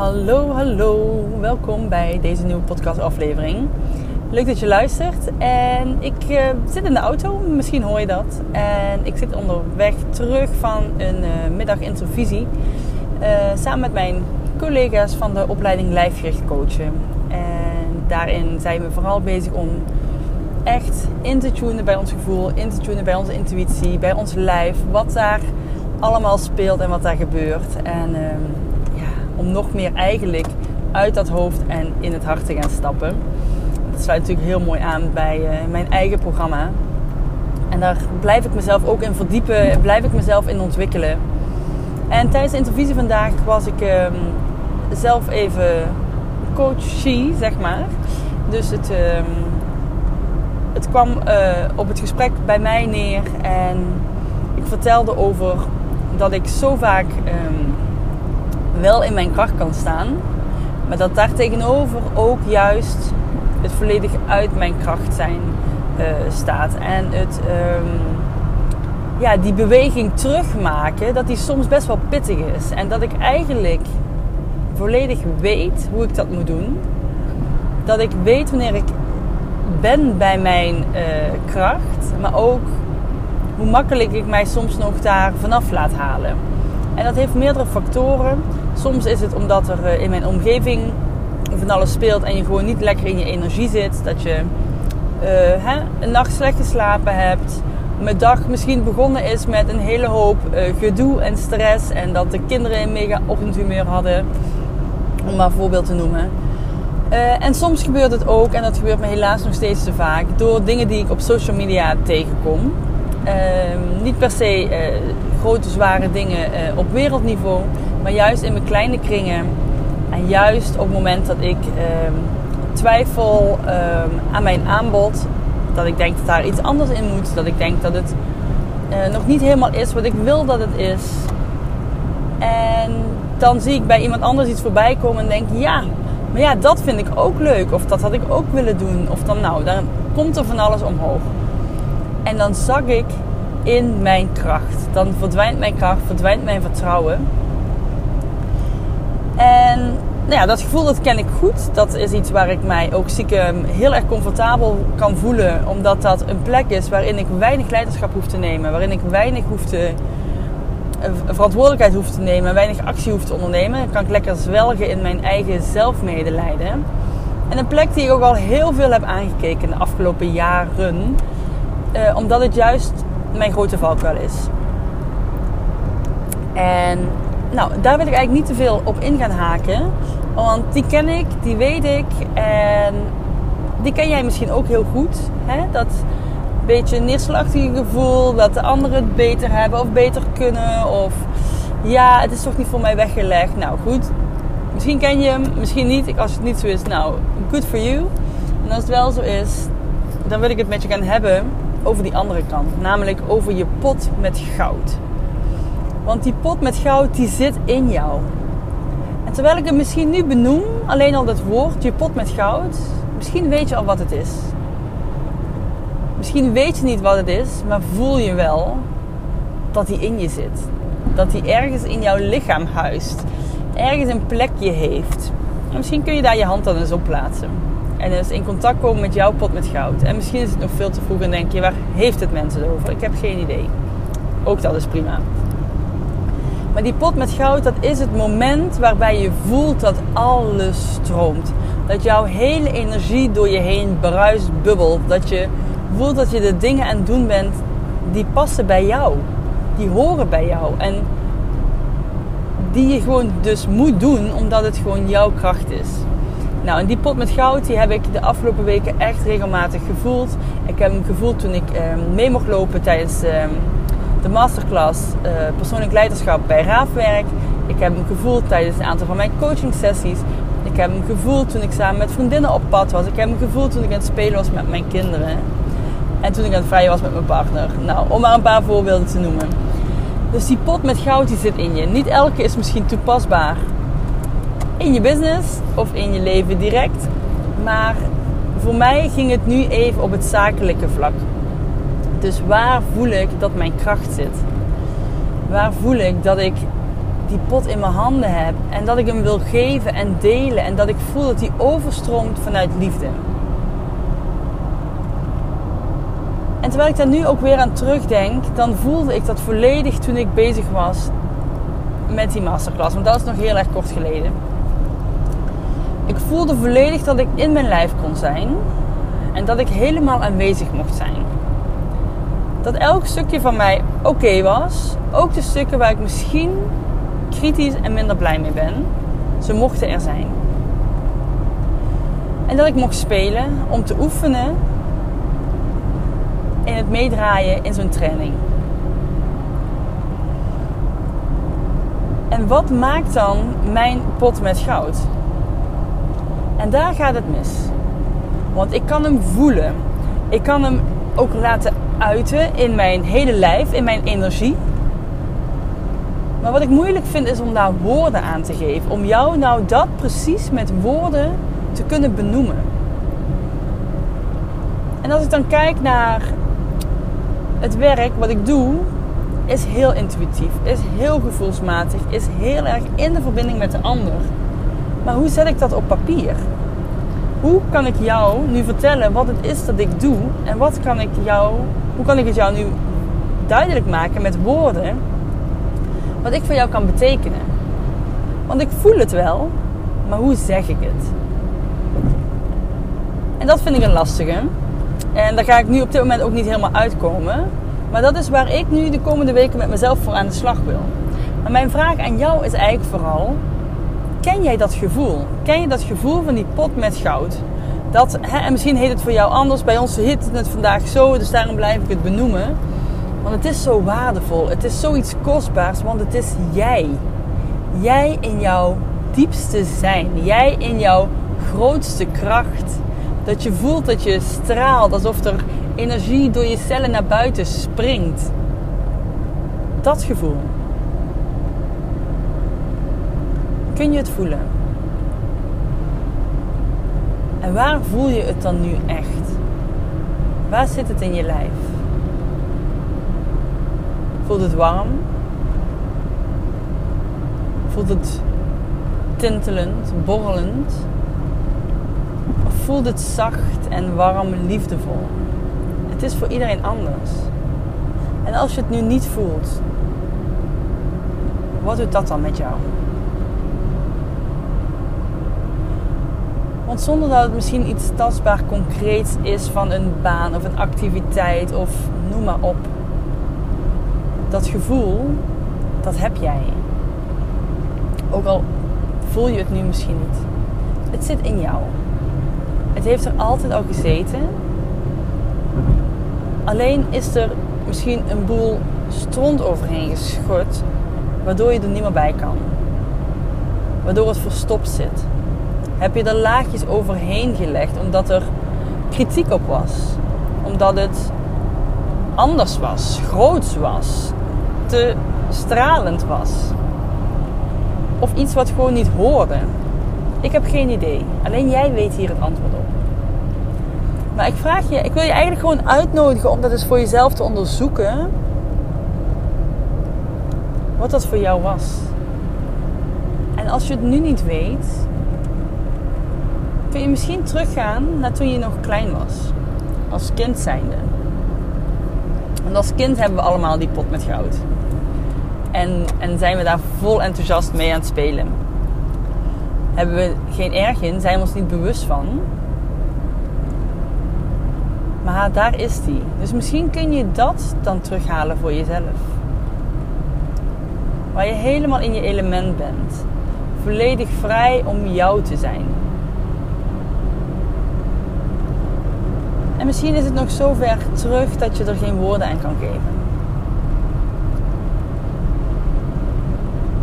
Hallo, hallo. Welkom bij deze nieuwe podcastaflevering. Leuk dat je luistert. En ik uh, zit in de auto, misschien hoor je dat. En ik zit onderweg terug van een. Uh, samen met mijn collega's van de opleiding Lijfgericht Coachen. En daarin zijn we vooral bezig om echt in te tunen bij ons gevoel, in te tunen bij onze intuïtie, bij ons lijf. Wat daar allemaal speelt en wat daar gebeurt. En ehm, om nog meer eigenlijk uit dat hoofd en in het hart te gaan stappen. Dat sluit natuurlijk heel mooi aan bij uh, mijn eigen programma. En daar blijf ik mezelf ook in verdiepen, blijf ik mezelf in ontwikkelen. En tijdens de interview vandaag was ik uh, zelf even coachie, zeg maar. Dus het, uh, het kwam uh, op het gesprek bij mij neer en ik vertelde over dat ik zo vaak um, wel in mijn kracht kan staan. Maar dat daar tegenover ook juist het volledig uit mijn kracht zijn uh, staat. En het, um, ja, die beweging terugmaken, dat die soms best wel pittig is. En dat ik eigenlijk volledig weet hoe ik dat moet doen. Dat ik weet wanneer ik ben bij mijn uh, kracht, maar ook hoe makkelijk ik mij soms nog daar vanaf laat halen. En dat heeft meerdere factoren. Soms is het omdat er eh, in mijn omgeving van alles speelt en je gewoon niet lekker in je energie zit. Dat je uh, hè, een nacht slecht geslapen hebt. Mijn dag misschien begonnen is met een hele hoop uh, gedoe en stress. En dat de kinderen een mega ochtendhumeur hadden. Om maar een voorbeeld te noemen. En soms gebeurt het ook, en dat gebeurt me helaas nog steeds te vaak, door dingen die ik op social media tegenkom. Ehm, niet per se grote, zware dingen op wereldniveau. Maar juist in mijn kleine kringen. En juist op het moment dat ik ehm, twijfel ehm, aan mijn aanbod. Dat ik denk dat daar iets anders in moet. Dat ik denk dat het uh, nog niet helemaal is wat ik wil dat het is. En dan zie ik bij iemand anders iets voorbij komen en denk ja, maar ja, dat vind ik ook leuk. Of dat had ik ook willen doen. Of dan nou, dan komt er van alles omhoog. En dan zak ik in mijn kracht. Dan verdwijnt mijn kracht, verdwijnt mijn vertrouwen. En nou ja, dat gevoel dat ken ik goed. Dat is iets waar ik mij ook stiekem heel erg comfortabel kan voelen. Omdat dat een plek is waarin ik weinig leiderschap hoef te nemen. Waarin ik weinig hoef te, verantwoordelijkheid hoef te nemen. Weinig actie hoef te ondernemen. Dan kan ik lekker zwelgen in mijn eigen zelfmedelijden. En een plek die ik ook al heel veel heb aangekeken de afgelopen jaren. Eh, omdat het juist mijn grote valkuil is. En nou, daar wil ik eigenlijk niet te veel op in gaan haken. Want die ken ik, die weet ik. En die ken jij misschien ook heel goed. Hè? Dat beetje neerslachtige gevoel. Dat de anderen het beter hebben of beter kunnen. Of ja, het is toch niet voor mij weggelegd. Nou goed, misschien ken je hem, misschien niet. Als het niet zo is, nou, good for you. En als het wel zo is, dan wil ik het met je gaan hebben over die andere kant. Namelijk over je pot met goud. Want die pot met goud, die zit in jou. En terwijl ik het misschien nu benoem, alleen al dat woord, je pot met goud, misschien weet je al wat het is. Misschien weet je niet wat het is, maar voel je wel dat die in je zit. Dat die ergens in jouw lichaam huist. Ergens een plekje heeft. En misschien kun je daar je hand dan eens op plaatsen. En eens in contact komen met jouw pot met goud. En misschien is het nog veel te vroeg en denk je, waar heeft het mensen over? Ik heb geen idee. Ook dat is prima. Maar die pot met goud, dat is het moment waarbij je voelt dat alles stroomt. Dat jouw hele energie door je heen bruist, bubbelt. Dat je voelt dat je de dingen aan het doen bent die passen bij jou. Die horen bij jou. En die je gewoon dus moet doen omdat het gewoon jouw kracht is. Nou, en die pot met goud die heb ik de afgelopen weken echt regelmatig gevoeld. Ik heb hem gevoeld toen ik eh, mee mocht lopen tijdens eh, de masterclass uh, persoonlijk leiderschap bij Raafwerk. Ik heb hem gevoeld tijdens een aantal van mijn coaching sessies. Ik heb hem gevoeld toen ik samen met vriendinnen op pad was. Ik heb hem gevoeld toen ik aan het spelen was met mijn kinderen. En toen ik aan het vrijen was met mijn partner. Nou, om maar een paar voorbeelden te noemen. Dus die pot met goud die zit in je. Niet elke is misschien toepasbaar in je business of in je leven direct. Maar voor mij ging het nu even op het zakelijke vlak. Dus waar voel ik dat mijn kracht zit? Waar voel ik dat ik die pot in mijn handen heb en dat ik hem wil geven en delen en dat ik voel dat die overstroomt vanuit liefde? En terwijl ik daar nu ook weer aan terugdenk, dan voelde ik dat volledig toen ik bezig was met die masterclass. Want dat is nog heel erg kort geleden. Voelde volledig dat ik in mijn lijf kon zijn en dat ik helemaal aanwezig mocht zijn. Dat elk stukje van mij oké was, ook de stukken waar ik misschien kritisch en minder blij mee ben, ze mochten er zijn. En dat ik mocht spelen om te oefenen in het meedraaien in zo'n training. En wat maakt dan mijn pot met goud? En daar gaat het mis. Want ik kan hem voelen. Ik kan hem ook laten uiten in mijn hele lijf, in mijn energie. Maar wat ik moeilijk vind is om daar woorden aan te geven. Om jou nou dat precies met woorden te kunnen benoemen. En als ik dan kijk naar het werk wat ik doe, is heel intuïtief, is heel gevoelsmatig, is heel erg in de verbinding met de ander. Maar hoe zet ik dat op papier? Hoe kan ik jou nu vertellen wat het is dat ik doe en wat kan ik jou, hoe kan ik het jou nu duidelijk maken met woorden wat ik voor jou kan betekenen? Want ik voel het wel, maar hoe zeg ik het? En dat vind ik een lastige. En daar ga ik nu op dit moment ook niet helemaal uitkomen. Maar dat is waar ik nu de komende weken met mezelf voor aan de slag wil. Maar mijn vraag aan jou is eigenlijk vooral: ken jij dat gevoel? Ken je dat gevoel van die pot met goud? Dat, hè, en misschien heet het voor jou anders. Bij ons heet het vandaag zo, dus daarom blijf ik het benoemen. Want het is zo waardevol. Het is zoiets kostbaars, want het is jij. Jij in jouw diepste zijn. Jij in jouw grootste kracht. Dat je voelt dat je straalt alsof er energie door je cellen naar buiten springt. Dat gevoel. Kun je het voelen? En waar voel je het dan nu echt? Waar zit het in je lijf? Voelt het warm? Voelt het tintelend, borrelend? Of voelt het zacht en warm, liefdevol? Het is voor iedereen anders. En als je het nu niet voelt, wat doet dat dan met jou? Want zonder dat het misschien iets tastbaar concreets is van een baan of een activiteit of noem maar op. Dat gevoel, dat heb jij. Ook al voel je het nu misschien niet. Het zit in jou. Het heeft er altijd al gezeten. Alleen is er misschien een boel stront overheen geschud, waardoor je er niet meer bij kan. Waardoor het verstopt zit heb je er laagjes overheen gelegd omdat er kritiek op was. Omdat het anders was, groots was, te stralend was. Of iets wat gewoon niet hoorde. Ik heb geen idee. Alleen jij weet hier het antwoord op. Maar ik vraag je, ik wil je eigenlijk gewoon uitnodigen om dat eens voor jezelf te onderzoeken. Wat dat voor jou was. En als je het nu niet weet, kun je misschien teruggaan naar toen je nog klein was. Als kind zijnde. Want als kind hebben we allemaal die pot met goud. En, en zijn we daar vol enthousiast mee aan het spelen. Hebben we geen erg in, zijn we ons niet bewust van. Maar daar is die. Dus misschien kun je dat dan terughalen voor jezelf. Waar je helemaal in je element bent. Volledig vrij om jou te zijn. En misschien is het nog zo ver terug dat je er geen woorden aan kan geven.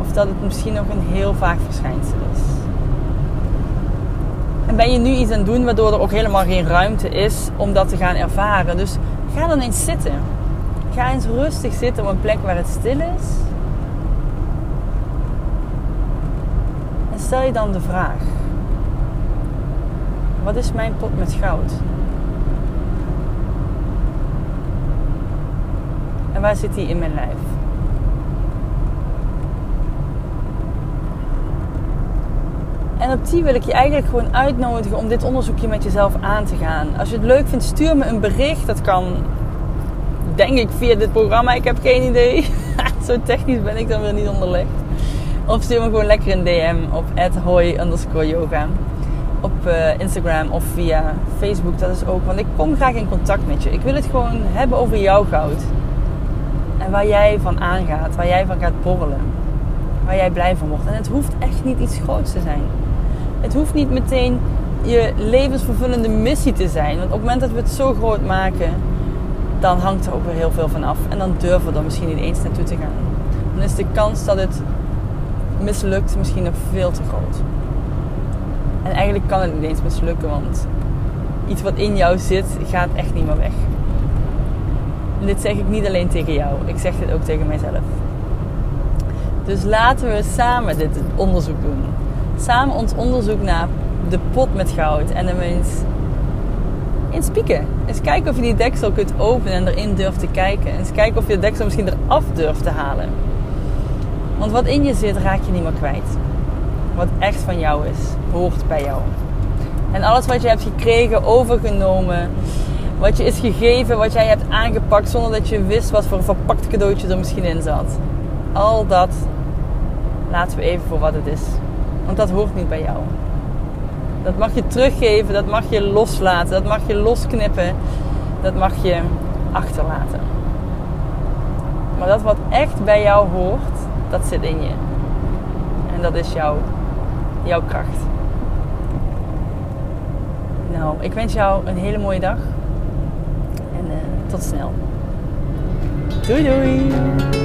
Of dat het misschien nog een heel vaak verschijnsel is. En ben je nu iets aan het doen waardoor er ook helemaal geen ruimte is om dat te gaan ervaren. Dus ga dan eens zitten. Ga eens rustig zitten op een plek waar het stil is. En stel je dan de vraag: wat is mijn pot met goud? En waar zit die in mijn lijf? En op die wil ik je eigenlijk gewoon uitnodigen om dit onderzoekje met jezelf aan te gaan. Als je het leuk vindt, stuur me een bericht. Dat kan, denk ik, via dit programma. Ik heb geen idee. Zo technisch ben ik dan weer niet onderlegd. Of stuur me gewoon lekker een DM op hoi yoga. Op uh, Instagram of via Facebook. Dat is ook. Want ik kom graag in contact met je. Ik wil het gewoon hebben over jouw goud. Waar jij van aangaat. Waar jij van gaat borrelen. Waar jij blij van wordt. En het hoeft echt niet iets groots te zijn. Het hoeft niet meteen je levensvervullende missie te zijn. Want op het moment dat we het zo groot maken, dan hangt er ook weer heel veel van af. En dan durven we er misschien niet eens naartoe te gaan. Dan is de kans dat het mislukt misschien nog veel te groot. En eigenlijk kan het niet eens mislukken, want iets wat in jou zit, gaat echt niet meer weg. En dit zeg ik niet alleen tegen jou, ik zeg dit ook tegen mijzelf. Dus laten we samen dit onderzoek doen samen ons onderzoek naar de pot met goud. En dan eens in spieken. Eens kijken of je die deksel kunt openen en erin durft te kijken. Eens kijken of je de deksel misschien eraf durft te halen. Want wat in je zit, raak je niet meer kwijt. Wat echt van jou is, hoort bij jou. En alles wat je hebt gekregen, overgenomen, wat je is gegeven, wat jij hebt aangepakt zonder dat je wist wat voor een verpakt cadeautje er misschien in zat. Al dat laten we even voor wat het is. Want dat hoort niet bij jou. Dat mag je teruggeven, dat mag je loslaten, dat mag je losknippen, dat mag je achterlaten. Maar dat wat echt bij jou hoort, dat zit in je. En dat is jouw, jouw kracht. Nou, ik wens jou een hele mooie dag. Tot snel. Doei doei!